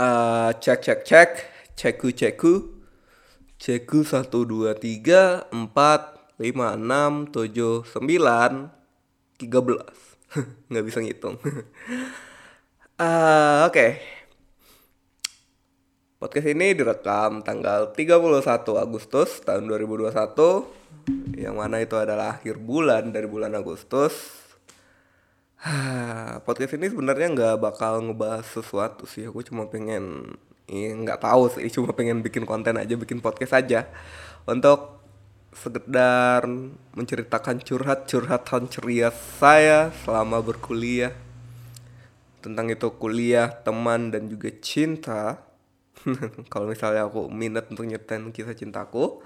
Eh, cek cek cek. Ceku ceku. Ceku satu dua tiga empat lima enam tujuh sembilan tiga belas. Nggak bisa ngitung. Eh, oke. Podcast ini direkam tanggal 31 Agustus tahun 2021 yang mana itu adalah akhir bulan dari bulan Agustus podcast ini sebenarnya nggak bakal ngebahas sesuatu sih. Aku cuma pengen ya nggak tahu sih. Cuma pengen bikin konten aja bikin podcast aja. Untuk sekedar menceritakan curhat-curhatan ceria saya selama berkuliah. Tentang itu kuliah teman dan juga cinta. Kalau misalnya aku minat untuk nyetain kisah cintaku.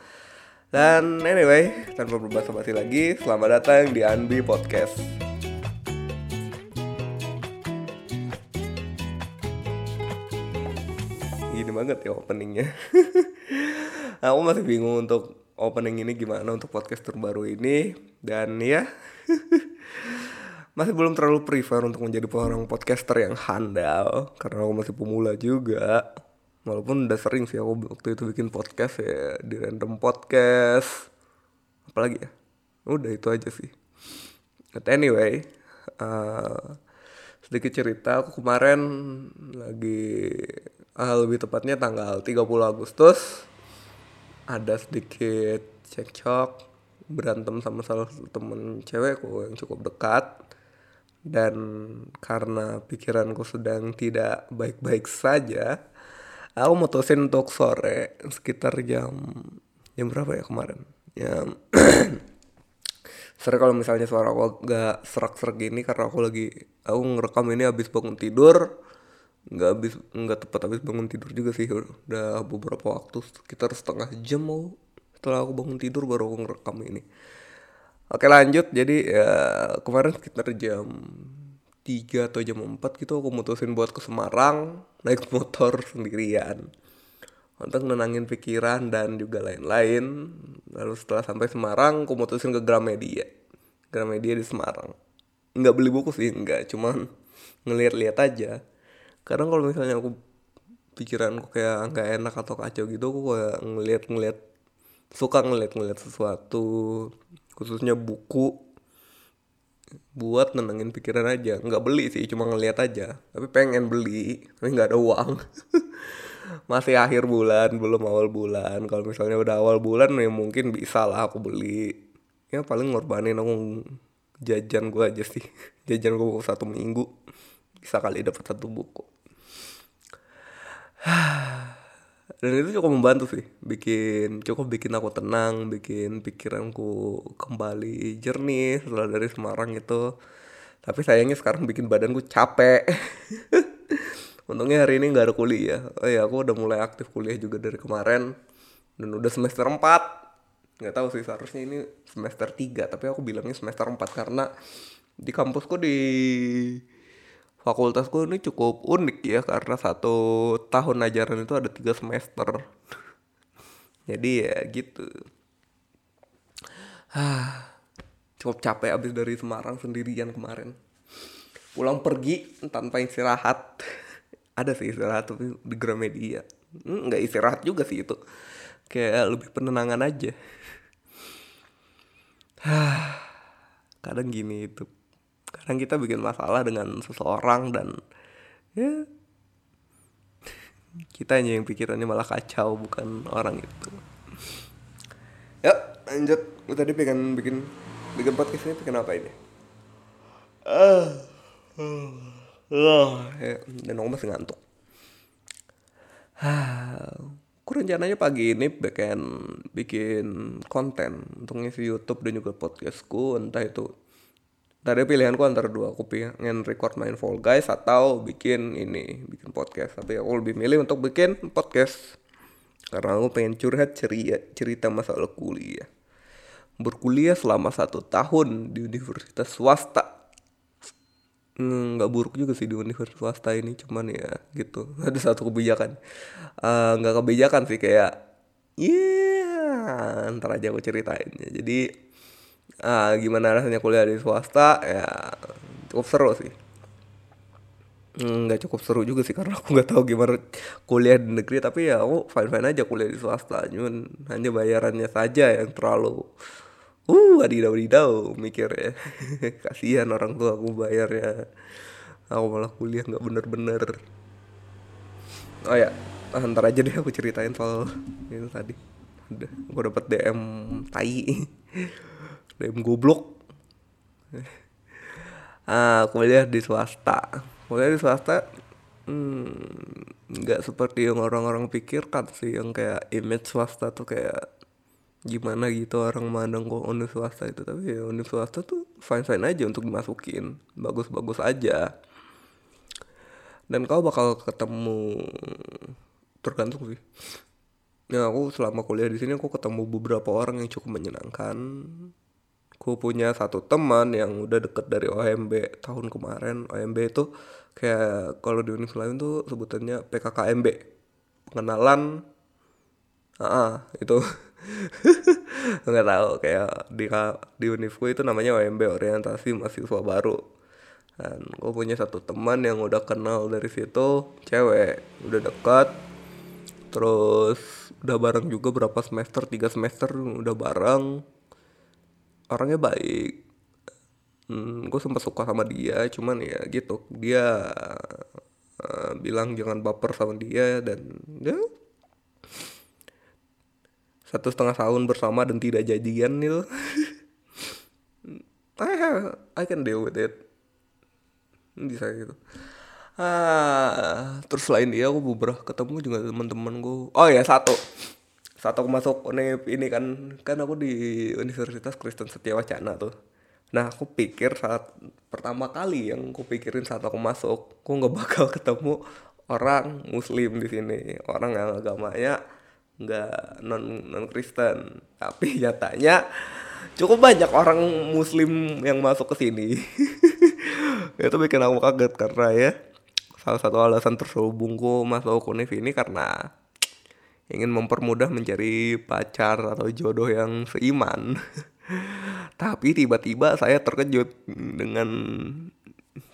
Dan anyway tanpa berbahasa basi lagi selamat datang di Anbi Podcast banget ya openingnya. Aku masih bingung untuk opening ini gimana untuk podcast terbaru ini. Dan ya masih belum terlalu prefer untuk menjadi seorang podcaster yang handal karena aku masih pemula juga. Walaupun udah sering sih aku waktu itu bikin podcast ya di random podcast. Apalagi ya? Udah itu aja sih. But anyway uh, sedikit cerita aku kemarin lagi ah, lebih tepatnya tanggal 30 Agustus. Ada sedikit cekcok berantem sama salah satu temen cewekku yang cukup dekat. Dan karena pikiranku sedang tidak baik-baik saja aku mutusin untuk sore sekitar jam jam berapa ya kemarin? Jam sore kalau misalnya suara aku gak serak-serak gini karena aku lagi aku ngerekam ini habis bangun tidur nggak habis nggak tepat habis bangun tidur juga sih udah beberapa waktu sekitar setengah jam mau setelah aku bangun tidur baru aku ngerekam ini. Oke lanjut. Jadi ya kemarin sekitar jam 3 atau jam 4 gitu aku mutusin buat ke Semarang naik motor sendirian. Untuk nenangin pikiran dan juga lain-lain. Lalu setelah sampai Semarang aku mutusin ke Gramedia. Gramedia di Semarang. Nggak beli buku sih nggak. Cuman ngeliat-liat aja kadang kalau misalnya aku pikiranku kayak nggak enak atau kacau gitu aku kayak ngeliat-ngeliat suka ngeliat-ngeliat sesuatu khususnya buku buat nenangin pikiran aja. Nggak beli sih cuma ngeliat aja. Tapi pengen beli tapi nggak ada uang. Masih akhir bulan belum awal bulan. Kalau misalnya udah awal bulan ya mungkin bisa lah aku beli. Ya paling ngorbanin aku jajan gue aja sih. Jajan gue satu minggu bisa kali dapat satu buku dan itu cukup membantu sih bikin cukup bikin aku tenang bikin pikiranku kembali jernih setelah dari Semarang itu. Tapi sayangnya sekarang bikin badanku capek. Untungnya hari ini nggak ada kuliah. Oh ya aku udah mulai aktif kuliah juga dari kemarin. Dan udah semester 4 nggak tahu sih seharusnya ini semester 3 tapi aku bilangnya semester 4 karena di kampusku di fakultasku ini cukup unik ya karena satu tahun ajaran itu ada tiga semester. Jadi ya gitu. Cukup capek abis dari Semarang sendirian kemarin. Pulang pergi tanpa istirahat. Ada sih istirahat tapi di Gramedia. Hmm, nggak istirahat juga sih itu. Kayak lebih penenangan aja. Kadang gini itu kadang kita bikin masalah dengan seseorang dan ya kita hanya yang pikirannya malah kacau bukan orang itu. Ya lanjut. Gue tadi pengen bikin bikin podcast ini bikin apa ini? Ah uh, ya, dan aku masih ngantuk. Aku rencananya pagi ini bikin bikin konten untuk ngisi YouTube dan juga podcastku. Entah itu Tadi pilihanku antara dua, aku pengen record main Fall Guys atau bikin ini, bikin podcast. Tapi aku lebih milih untuk bikin podcast. Karena aku pengen curhat ceria, cerita masalah kuliah. Berkuliah selama satu tahun di universitas swasta. Hmm, nggak buruk juga sih di universitas swasta ini, cuman ya gitu. Ada satu kebijakan. Uh, nggak kebijakan sih kayak, iya, yeah, ntar aja aku ceritain. Jadi ah, gimana rasanya kuliah di swasta? Ya cukup seru sih. Nggak cukup seru juga sih karena aku nggak tahu gimana kuliah di negeri tapi ya aku fine fine aja kuliah di swasta cuman hanya bayarannya saja yang terlalu uh adidau adidau mikir ya kasihan orang tua aku bayarnya. Aku malah kuliah nggak bener-bener. Oh ya ntar aja deh aku ceritain soal itu tadi. Udah gue dapet DM tai DM goblok. Ah kuliah di swasta. Kuliah di swasta hmm, nggak hmm, seperti yang orang-orang pikirkan sih yang kayak image swasta tuh kayak gimana gitu orang mandang kok univ swasta itu. Tapi ya univ swasta tuh fine fine aja untuk dimasukin. Bagus bagus aja. Dan kau bakal ketemu tergantung sih. Ya aku selama kuliah di sini aku ketemu beberapa orang yang cukup menyenangkan aku punya satu teman yang udah deket dari OMB tahun kemarin. OMB itu kayak kalau di universitas lain tuh sebutannya PKKMB pengenalan. Ah itu. Nggak tahu kayak di di univku itu namanya OMB orientasi mahasiswa baru. Dan gue punya satu teman yang udah kenal dari situ cewek udah dekat terus udah bareng juga berapa semester tiga semester udah bareng orangnya baik. Hmm, gue sempat suka sama dia cuman ya gitu. Dia uh, bilang jangan baper sama dia dan ya satu setengah tahun bersama dan tidak jadian itu I have, I can deal with it. Bisa gitu. Ah terus selain dia aku beberapa ketemu juga teman-teman gue oh ya satu saat aku masuk univ ini kan kan aku di Universitas Kristen Setia Wacana tuh. Nah aku pikir saat pertama kali yang aku pikirin saat aku masuk aku nggak bakal ketemu orang Muslim di sini. Orang yang agamanya nggak non non Kristen tapi nyatanya cukup banyak orang Muslim yang masuk ke sini. Itu bikin aku kaget karena ya salah satu alasan terselubungku masuk univ ini karena ingin mempermudah mencari pacar atau jodoh yang seiman. Tapi tiba-tiba saya terkejut dengan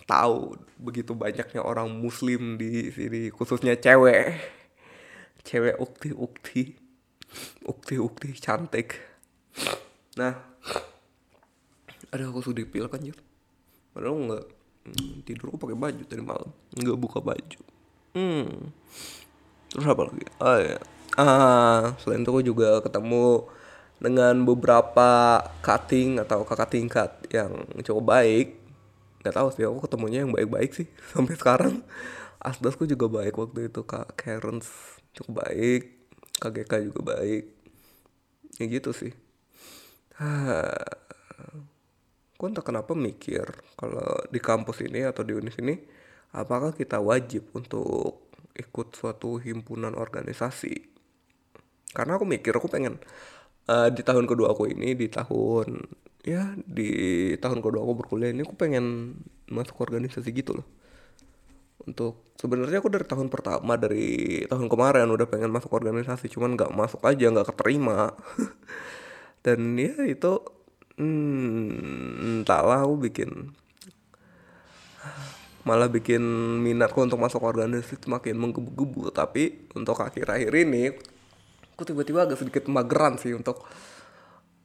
tahu begitu banyaknya orang muslim di sini khususnya cewek. Cewek ukti-ukti. Ukti-ukti cantik. Nah, ada aku sudah pil kan. Padahal enggak tidur aku pakai baju tadi malam, enggak buka baju. Hmm. Terus apa lagi? Oh ya uh, selain itu gue juga ketemu dengan beberapa cutting atau kakak tingkat yang cukup baik. Nggak tahu sih aku ketemunya yang baik-baik sih sampai sekarang. Asdasku juga baik waktu itu kak Karen cukup baik KGK juga baik. Ya gitu sih. Gue entah kenapa mikir kalau di kampus ini atau di univ ini apakah kita wajib untuk ikut suatu himpunan organisasi karena aku mikir aku pengen uh, di tahun kedua aku ini di tahun ya di tahun kedua aku berkuliah ini aku pengen masuk organisasi gitu loh. Untuk sebenarnya aku dari tahun pertama dari tahun kemarin udah pengen masuk organisasi cuman nggak masuk aja nggak keterima. Dan ya itu hmm, entahlah aku bikin malah bikin minatku untuk masuk organisasi semakin menggebu-gebu. Tapi untuk akhir-akhir ini aku tiba-tiba agak sedikit mageran sih untuk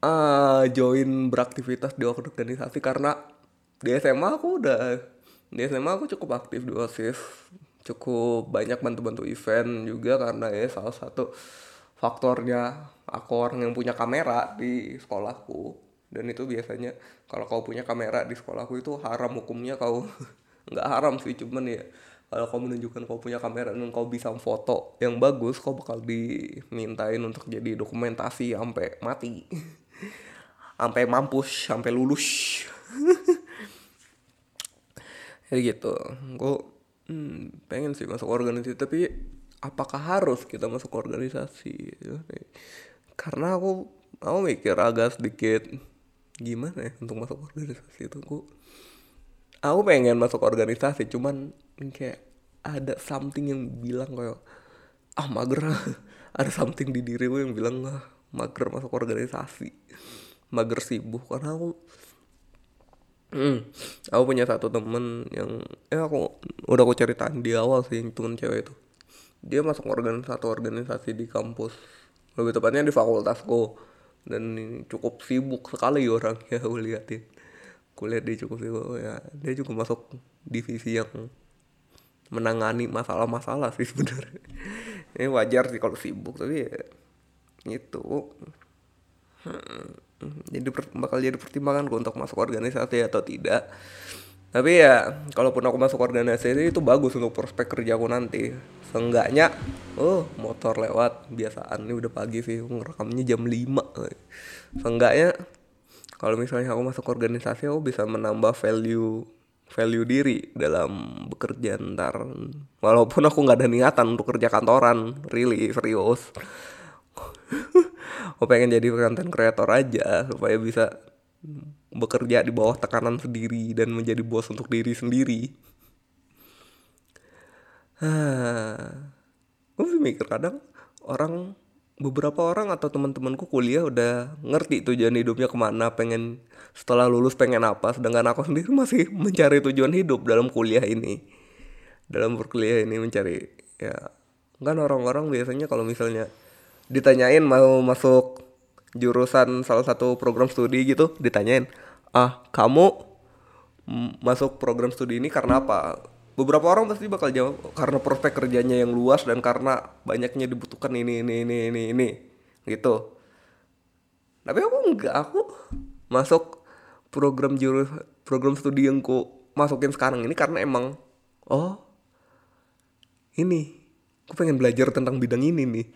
uh, join beraktivitas di organisasi karena di SMA aku udah di SMA aku cukup aktif di OSIS cukup banyak bantu-bantu event juga karena ya salah satu faktornya aku orang yang punya kamera di sekolahku. Dan itu biasanya kalau kau punya kamera di sekolahku itu haram hukumnya kau. Nggak haram sih cuman ya kalau kau menunjukkan kau punya kamera dan kau bisa foto yang bagus kau bakal dimintain untuk jadi dokumentasi sampai mati. Sampai mampus sampai lulus. Jadi gitu. Gue hmm, pengen sih masuk organisasi tapi apakah harus kita masuk organisasi? Karena aku aku mikir agak sedikit gimana ya untuk masuk organisasi itu gue aku pengen masuk organisasi cuman kayak ada something yang bilang kayak ah mager ada something di diri gue yang bilang ah mager masuk organisasi mager sibuk karena aku Hmm, aku punya satu temen yang eh aku udah aku ceritain di awal sih temen cewek itu. Dia masuk organ satu organisasi di kampus, lebih tepatnya di fakultasku dan cukup sibuk sekali orang ya aku liatin. Kuliah dia cukup sibuk ya. Dia juga masuk divisi yang menangani masalah-masalah sih sebenarnya. Ini wajar sih kalau sibuk tapi ya itu hmm, jadi bakal jadi pertimbangan untuk masuk organisasi atau tidak tapi ya kalaupun aku masuk organisasi itu bagus untuk prospek kerja aku nanti seenggaknya oh motor lewat biasaan ini udah pagi sih ngerekamnya jam 5 seenggaknya kalau misalnya aku masuk organisasi aku bisa menambah value value diri dalam bekerja ntar. Walaupun aku nggak ada niatan untuk kerja kantoran. Really serius. Aku pengen jadi content creator aja supaya bisa bekerja di bawah tekanan sendiri dan menjadi bos untuk diri sendiri. Gue mikir kadang orang beberapa orang atau teman-temanku kuliah udah ngerti tujuan hidupnya ke mana pengen setelah lulus pengen apa sedangkan aku sendiri masih mencari tujuan hidup dalam kuliah ini. Dalam berkuliah ini mencari ya kan orang-orang biasanya kalau misalnya ditanyain mau masuk jurusan salah satu program studi gitu ditanyain ah kamu masuk program studi ini karena apa beberapa orang pasti bakal jawab karena prospek kerjanya yang luas dan karena banyaknya dibutuhkan ini ini ini ini ini. Gitu. Tapi aku enggak aku masuk program jurus program studi yang ku masukin sekarang ini karena emang oh ini aku pengen belajar tentang bidang ini nih.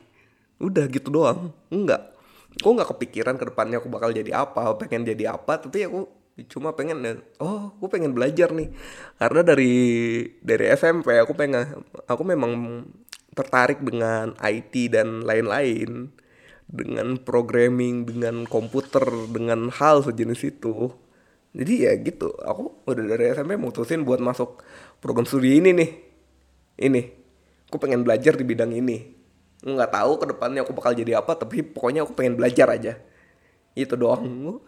Udah gitu doang enggak. Aku nggak kepikiran ke depannya aku bakal jadi apa pengen jadi apa tapi aku cuma pengen oh aku pengen belajar nih. Karena dari dari SMP aku pengen aku memang tertarik dengan IT dan lain-lain. Dengan programming dengan komputer dengan hal sejenis itu. Jadi ya gitu aku udah dari SMP mutusin buat masuk program studi ini nih. Ini aku pengen belajar di bidang ini. Nggak tahu ke depannya aku bakal jadi apa tapi pokoknya aku pengen belajar aja. Itu doang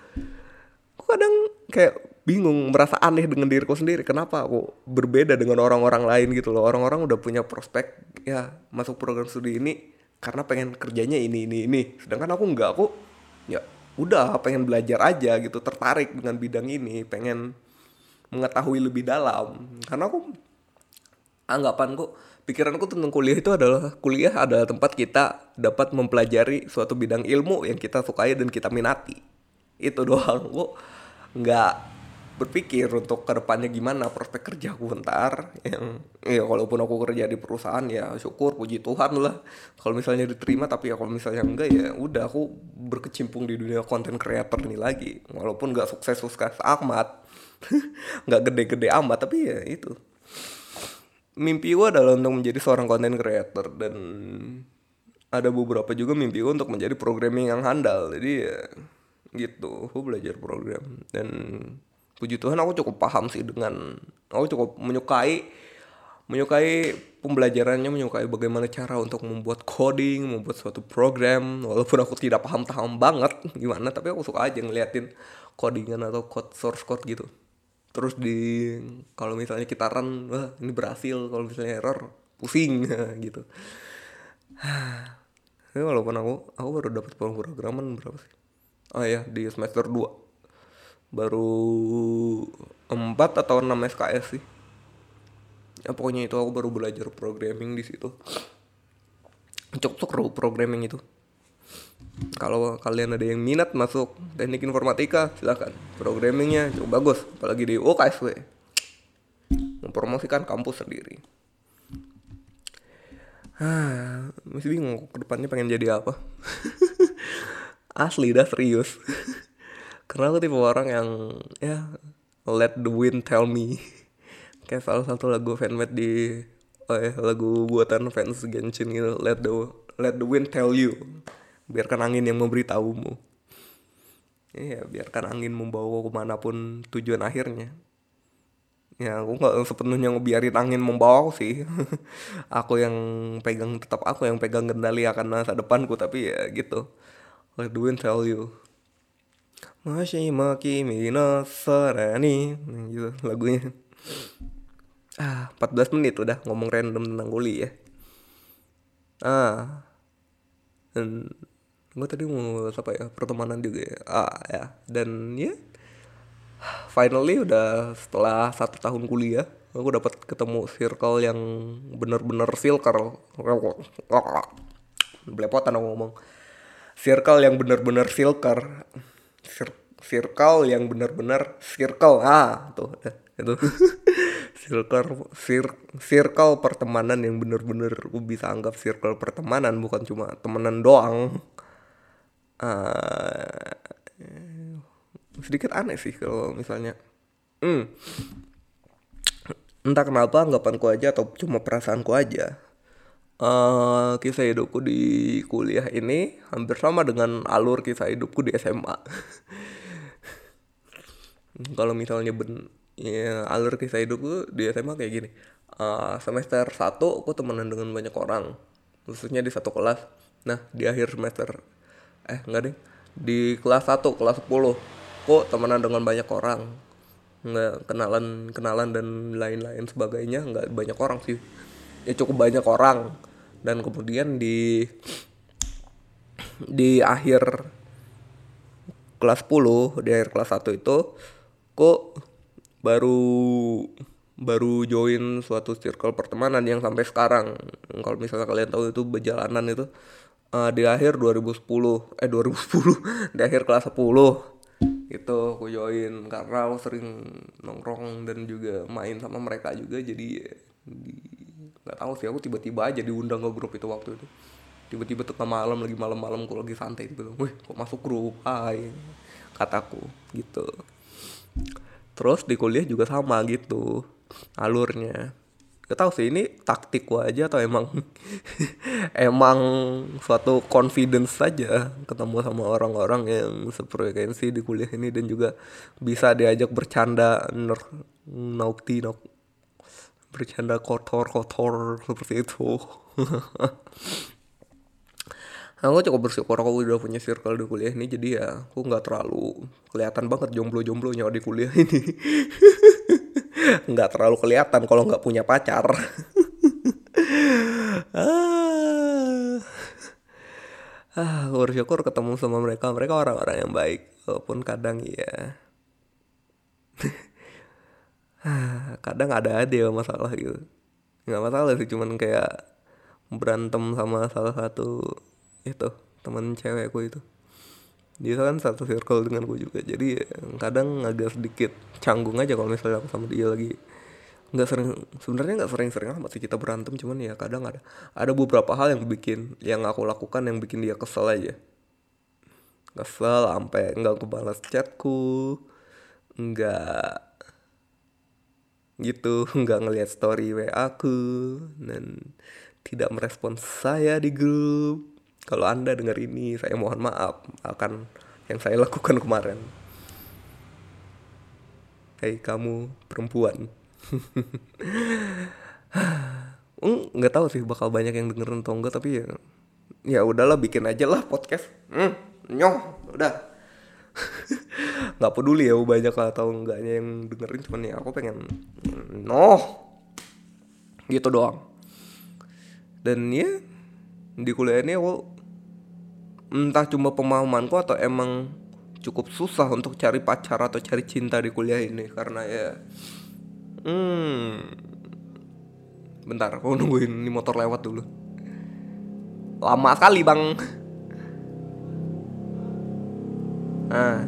kadang kayak bingung merasa aneh dengan diriku sendiri. Kenapa aku berbeda dengan orang-orang lain gitu loh? Orang-orang udah punya prospek ya masuk program studi ini karena pengen kerjanya ini ini ini. Sedangkan aku nggak aku ya udah pengen belajar aja gitu tertarik dengan bidang ini pengen mengetahui lebih dalam. Karena aku anggapanku pikiranku tentang kuliah itu adalah kuliah adalah tempat kita dapat mempelajari suatu bidang ilmu yang kita sukai dan kita minati. Itu doang kok nggak berpikir untuk ke depannya gimana prospek kerja aku ntar yang ya walaupun aku kerja di perusahaan ya syukur puji Tuhan lah. Kalau misalnya diterima tapi ya kalau misalnya enggak ya udah aku berkecimpung di dunia konten creator ini lagi. Walaupun nggak sukses sukses amat nggak gede-gede amat tapi ya itu. Mimpi gue adalah untuk menjadi seorang content creator dan ada beberapa juga mimpi gue untuk menjadi programming yang handal. Jadi ya gitu gue belajar program. Dan puji Tuhan aku cukup paham sih dengan aku cukup menyukai menyukai pembelajarannya menyukai bagaimana cara untuk membuat coding membuat suatu program. Walaupun aku tidak paham paham banget gimana tapi aku suka aja ngeliatin codingan atau code source code gitu. Terus di kalau misalnya kita run wah ini berhasil. Kalau misalnya error pusing gitu. Tapi walaupun aku aku baru dapat pemrograman berapa sih oh ya di semester 2 baru 4 atau 6 SKS sih. Ya pokoknya itu aku baru belajar programming di situ. Cukup tuh programming itu. Kalau kalian ada yang minat masuk teknik informatika silahkan programmingnya cukup bagus apalagi di UKSW mempromosikan kampus sendiri. Ah masih bingung ke depannya pengen jadi apa asli dah serius. Karena aku tipe orang yang ya let the wind tell me. Kayak salah satu lagu fanmade di oh ya, lagu buatan fans Genshin gitu let the let the wind tell you. Biarkan angin yang memberitahumu. Iya biarkan angin membawa ke mana pun tujuan akhirnya. Ya aku nggak sepenuhnya ngebiarin angin membawa aku sih. Aku yang pegang tetap aku yang pegang kendali akan masa depanku tapi ya gitu let the wind tell you? Masih maki mina sarani gitu lagunya. Ah 14 menit udah ngomong random tentang kuliah ah. Dan gue tadi mau apa ya? Pertemanan juga ya. Ah ya. Dan ya finally udah setelah satu tahun kuliah aku dapat ketemu circle yang bener-bener circle belepotan aku ngomong circle yang bener-bener circle circle yang bener-bener circle. Ah tuh itu. Circle cir circle pertemanan yang bener-bener aku bisa anggap circle pertemanan bukan cuma temenan doang. Uh, sedikit aneh sih kalau misalnya. Hmm, entah kenapa anggapanku aja atau cuma perasaanku aja uh, kisah hidupku di kuliah ini hampir sama dengan alur kisah hidupku di SMA kalau misalnya ben ya, alur kisah hidupku di SMA kayak gini. Uh, semester 1 aku temenan dengan banyak orang khususnya di satu kelas. Nah di akhir semester eh enggak deh di kelas 1 kelas 10 kok temenan dengan banyak orang. Nggak kenalan kenalan dan lain-lain sebagainya nggak banyak orang sih. Ya cukup banyak orang dan kemudian di di akhir kelas 10 di akhir kelas 1 itu kok baru baru join suatu circle pertemanan yang sampai sekarang. Kalau misalnya kalian tahu itu berjalanan itu uh, di akhir 2010 eh 2010 di akhir kelas 10 itu aku join karena aku sering nongkrong dan juga main sama mereka juga jadi nggak tahu sih aku tiba-tiba aja diundang ke grup itu waktu itu. Tiba-tiba tengah malam lagi malam-malam aku lagi santai gitu wih kok masuk grup? Ay kataku gitu. Terus di kuliah juga sama gitu alurnya. Gak tau sih ini taktik aja atau emang emang suatu confidence saja ketemu sama orang-orang yang sefrekuensi di kuliah ini dan juga bisa diajak bercanda ner naukti nok bercanda kotor-kotor seperti itu. aku cukup bersyukur aku udah punya circle di kuliah ini jadi ya aku nggak terlalu kelihatan banget jomblo-jomblonya di kuliah ini. Nggak terlalu kelihatan kalau nggak punya pacar. Ah. Ah gue bersyukur ketemu sama mereka. Mereka orang-orang yang baik walaupun kadang ya kadang ada ada masalah gitu. Nggak masalah sih cuman kayak berantem sama salah satu itu teman cewekku itu. Dia kan satu circle dengan gue juga jadi ya, kadang agak sedikit canggung aja kalau misalnya aku sama dia lagi. Nggak sering sebenarnya nggak sering-sering amat sih kita berantem cuman ya kadang ada ada beberapa hal yang bikin yang aku lakukan yang bikin dia kesel aja. Kesel sampai nggak kebalas chatku nggak gitu nggak ngelihat story wa aku dan tidak merespons saya di grup kalau Anda dengar ini, saya mohon maaf akan yang saya lakukan kemarin. Hei kamu perempuan. Hmm, nggak tahu sih bakal banyak yang dengerin atau enggak tapi ya ya udahlah bikin aja lah podcast. Hmm, nyoh, udah. nggak peduli ya banyak atau enggaknya yang dengerin cuman ya aku pengen noh gitu doang. Dan ya di kuliah ini aku entah cuma pemahamanku atau emang cukup susah untuk cari pacar atau cari cinta di kuliah ini karena ya hmm bentar aku nungguin ini motor lewat dulu. Lama sekali bang ah.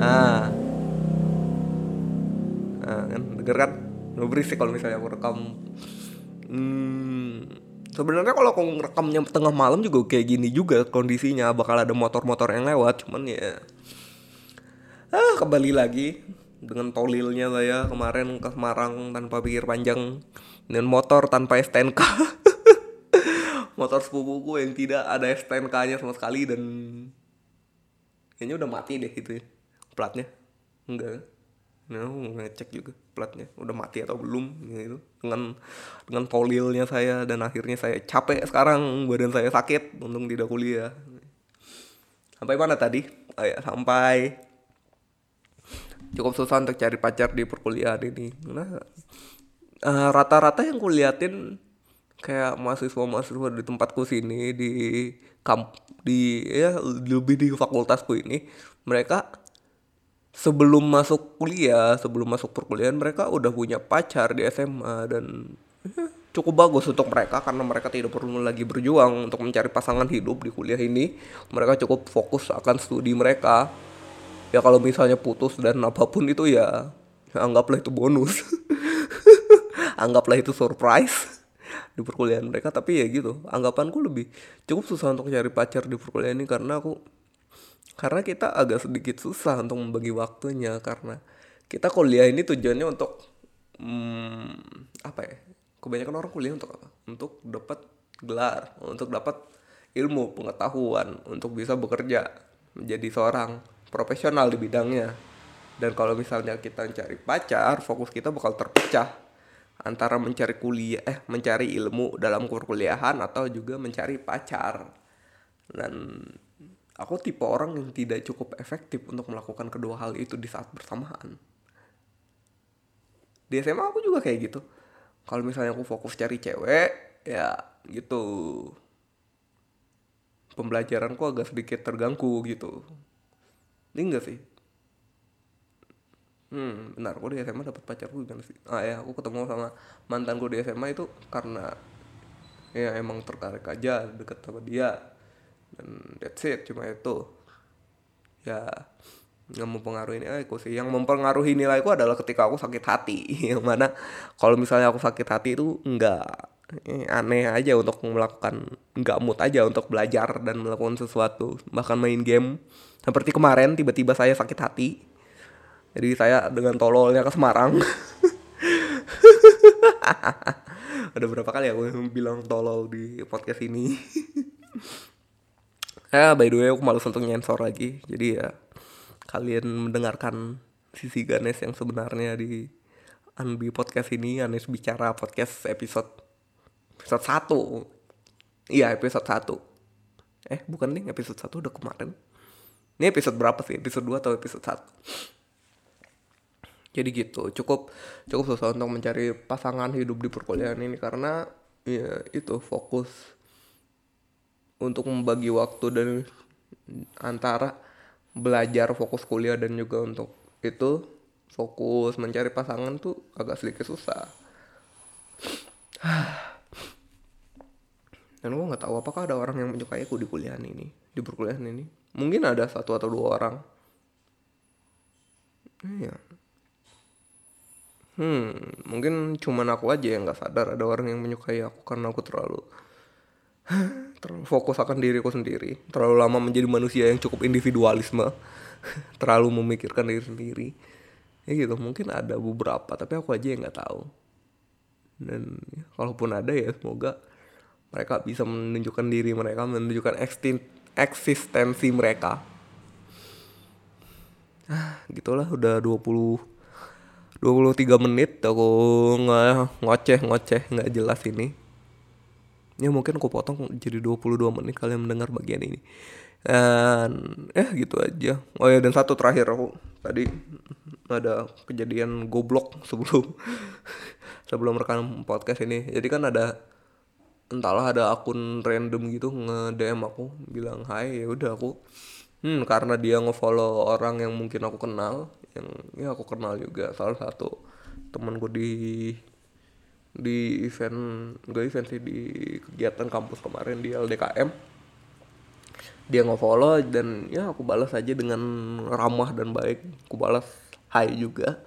Ah. Ah kan? Denger kan? Nggak berisik kalau misalnya aku rekam. Hmm sebenarnya kalau aku ngerekamnya tengah malam juga kayak gini juga kondisinya. Bakal ada motor-motor yang lewat cuman ya ah kembali lagi dengan tolilnya saya kemarin ke Semarang tanpa pikir panjang. Dengan motor tanpa STNK motor sepupuku yang tidak ada STNK-nya sama sekali dan kayaknya udah mati deh gitu ya platnya. Enggak nah ngecek juga platnya. Udah mati atau belum gitu. Dengan dengan polilnya saya dan akhirnya saya capek sekarang badan saya sakit untung tidak kuliah. Sampai mana tadi? Oh ya, sampai. Cukup susah untuk cari pacar di perkuliahan ini. Nah uh, rata-rata yang kuliatin kayak mahasiswa-mahasiswa di tempatku sini di kamp di ya lebih di fakultasku ini mereka sebelum masuk kuliah sebelum masuk perkuliahan mereka udah punya pacar di SMA dan ya, cukup bagus untuk mereka karena mereka tidak perlu lagi berjuang untuk mencari pasangan hidup di kuliah ini. Mereka cukup fokus akan studi mereka. Ya kalau misalnya putus dan apa pun itu ya, anggaplah itu bonus. Anggaplah itu surprise di perkuliahan mereka tapi ya gitu anggapanku lebih cukup susah untuk cari pacar di perkuliahan ini karena aku karena kita agak sedikit susah untuk membagi waktunya karena kita kuliah ini tujuannya untuk hmm, apa ya kebanyakan orang kuliah untuk apa? Untuk dapat gelar untuk dapat ilmu pengetahuan untuk bisa bekerja menjadi seorang profesional di bidangnya. Dan kalau misalnya kita mencari pacar fokus kita bakal terpecah antara mencari kuliah eh mencari ilmu dalam perkuliahan atau juga mencari pacar. Dan aku tipe orang yang tidak cukup efektif untuk melakukan kedua hal itu di saat bersamaan. Di SMA aku juga kayak gitu. Kalau misalnya aku fokus cari cewek ya gitu. Pembelajaranku agak sedikit terganggu gitu. Ini enggak sih hmm benar. Aku di SMA dapat pacarku gimana sih? Ah ya aku ketemu sama mantanku di SMA itu karena ya emang tertarik aja deket sama dia. Dan that's it cuma itu. Ya nggak mempengaruhi nilaiku sih. Yang mempengaruhi nilaiku adalah ketika aku sakit hati. Yang mana kalau misalnya aku sakit hati itu nggak eh, aneh aja untuk melakukan nggak mood aja untuk belajar dan melakukan sesuatu bahkan main game. Seperti kemarin tiba-tiba saya sakit hati jadi saya dengan tololnya ke Semarang. Ada berapa kali aku bilang tolol di podcast ini. Ya by the way aku malu untuk nyensor lagi. Jadi ya kalian mendengarkan sisi Ganes yang sebenarnya di Anbi podcast ini. Anes bicara podcast episode episode satu. Iya episode satu. Eh bukan nih episode satu udah kemarin. Ini episode berapa sih? Episode 2 atau episode 1 jadi gitu cukup cukup susah untuk mencari pasangan hidup di perkuliahan ini karena ya itu fokus untuk membagi waktu dan antara belajar fokus kuliah dan juga untuk itu fokus mencari pasangan tuh agak sedikit susah. Dan gue nggak tahu apakah ada orang yang menyukai aku di kuliah ini di perkuliahan ini. Mungkin ada satu atau dua orang. Iya hmm mungkin cuman aku aja yang nggak sadar ada orang yang menyukai aku karena aku terlalu terlalu fokus akan diriku sendiri. Terlalu lama menjadi manusia yang cukup individualisme. Terlalu memikirkan diri sendiri. Ya gitu mungkin ada beberapa tapi aku aja yang nggak tahu. Dan ya, kalaupun ada ya semoga mereka bisa menunjukkan diri mereka menunjukkan eksistensi mereka. Ah gitulah udah 20 23 menit aku nggak ngoceh ngoceh nggak jelas ini. Ya mungkin aku potong jadi 22 menit kalian mendengar bagian ini. Dan eh gitu aja. Oh ya dan satu terakhir aku. Tadi ada kejadian goblok sebelum sebelum rekam podcast ini. Jadi kan ada entahlah ada akun random gitu nge DM aku bilang hai ya udah aku hmm karena dia ngefollow orang yang mungkin aku kenal yang ya aku kenal juga. Salah satu temanku di di event gak event sih di kegiatan kampus kemarin di LDKM dia nge-follow dan ya aku balas aja dengan ramah dan baik. Aku balas hai juga.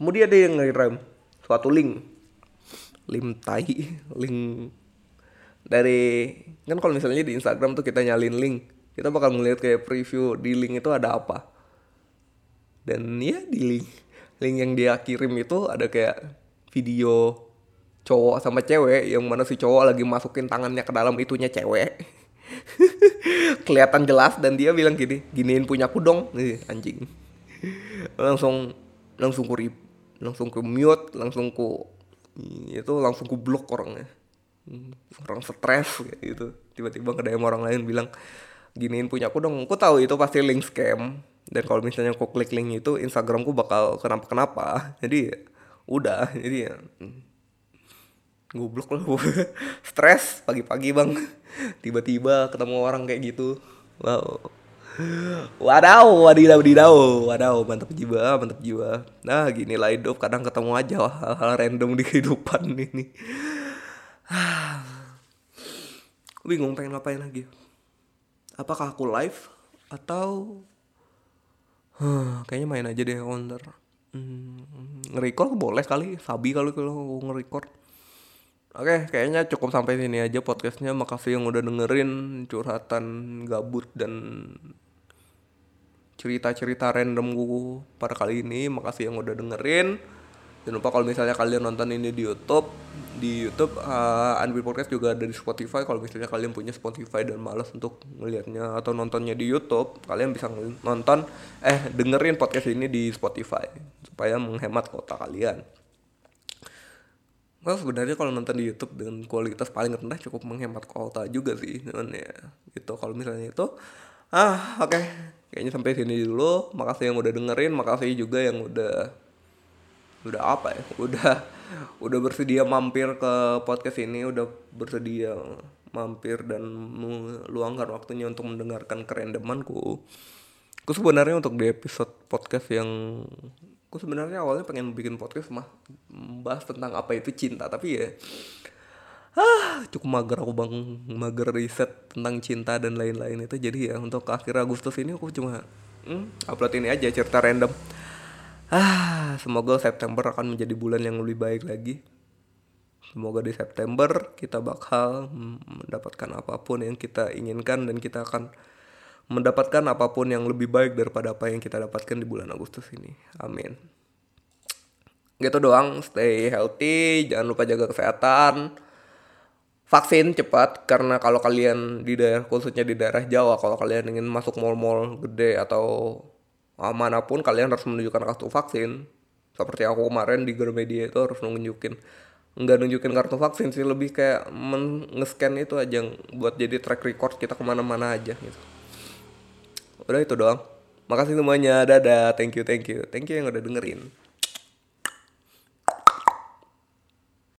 Kemudian dia yang ngirim suatu link. Link tai link dari kan kalau misalnya di Instagram tuh kita nyalin link kita bakal melihat kayak preview di link itu ada apa. Dan ya di link link yang dia kirim itu ada kayak video cowok sama cewek yang mana si cowok lagi masukin tangannya ke dalam itunya cewek. Kelihatan jelas dan dia bilang gini giniin punya aku dong. Nih anjing. Langsung langsung ku rip langsung ku mute langsung ku itu langsung ku blok orangnya. Orang stres gitu. Tiba-tiba DM orang lain bilang giniin punya aku dong. Aku tahu itu pasti link scam. Dan kalau misalnya aku klik link itu Instagramku bakal kenapa kenapa jadi udah. Jadi ya hmm, goblok lah. Stres pagi-pagi bang. Tiba-tiba ketemu orang kayak gitu. Wow. Wadaw, wadidaw, wadidaw, wadaw, mantap jiwa, mantap jiwa. Nah, gini lah hidup, kadang ketemu aja hal-hal random di kehidupan ini. Bingung pengen ngapain lagi. Apakah aku live atau huh, kayaknya main aja deh counter. Hmm, nge-record boleh kali, sabi kalau kalau nge-record. Oke, kayaknya cukup sampai sini aja podcastnya. Makasih yang udah dengerin curhatan gabut dan cerita-cerita random gue pada kali ini makasih yang udah dengerin jangan lupa kalau misalnya kalian nonton ini di YouTube di YouTube uh, Anbi Podcast juga ada di Spotify. Kalau misalnya kalian punya Spotify dan malas untuk ngelihatnya atau nontonnya di YouTube kalian bisa nonton eh dengerin podcast ini di Spotify supaya menghemat kota kalian. Well sebenarnya kalau nonton di YouTube dengan kualitas paling rendah cukup menghemat kota juga sih, cuman ya gitu. Kalau misalnya itu, ah oke, okay kayaknya sampai sini dulu. Makasih yang udah dengerin makasih juga yang udah udah apa ya? Udah udah bersedia mampir ke podcast ini udah bersedia mampir dan meluangkan waktunya untuk mendengarkan kerendemanku. Aku sebenarnya untuk di episode podcast yang aku sebenarnya awalnya pengen bikin podcast mah bahas tentang apa itu cinta tapi ya ah cukup mager aku bang mager riset tentang cinta dan lain-lain itu. Jadi ya untuk akhir Agustus ini aku cuma hmm, upload ini aja cerita random ah semoga September akan menjadi bulan yang lebih baik lagi. Semoga di September kita bakal mendapatkan apa pun yang kita inginkan dan kita akan mendapatkan apa pun yang lebih baik daripada apa yang kita dapatkan di bulan Agustus ini. Amin. Gitu doang stay healthy jangan lupa jaga kesehatan. Vaksin cepat karena kalau kalian di daerah khususnya di daerah Jawa kalau kalian ingin masuk mall-mall gede atau mana pun kalian harus menunjukkan kartu vaksin. Seperti aku kemarin di Gramedia itu harus nunjukin. Nggak nunjukin kartu vaksin sih lebih kayak nge-scan itu aja buat jadi track record kita ke mana-mana aja gitu. Udah itu doang. Makasih semuanya. Dadah. Thank you thank you. Thank you yang udah dengerin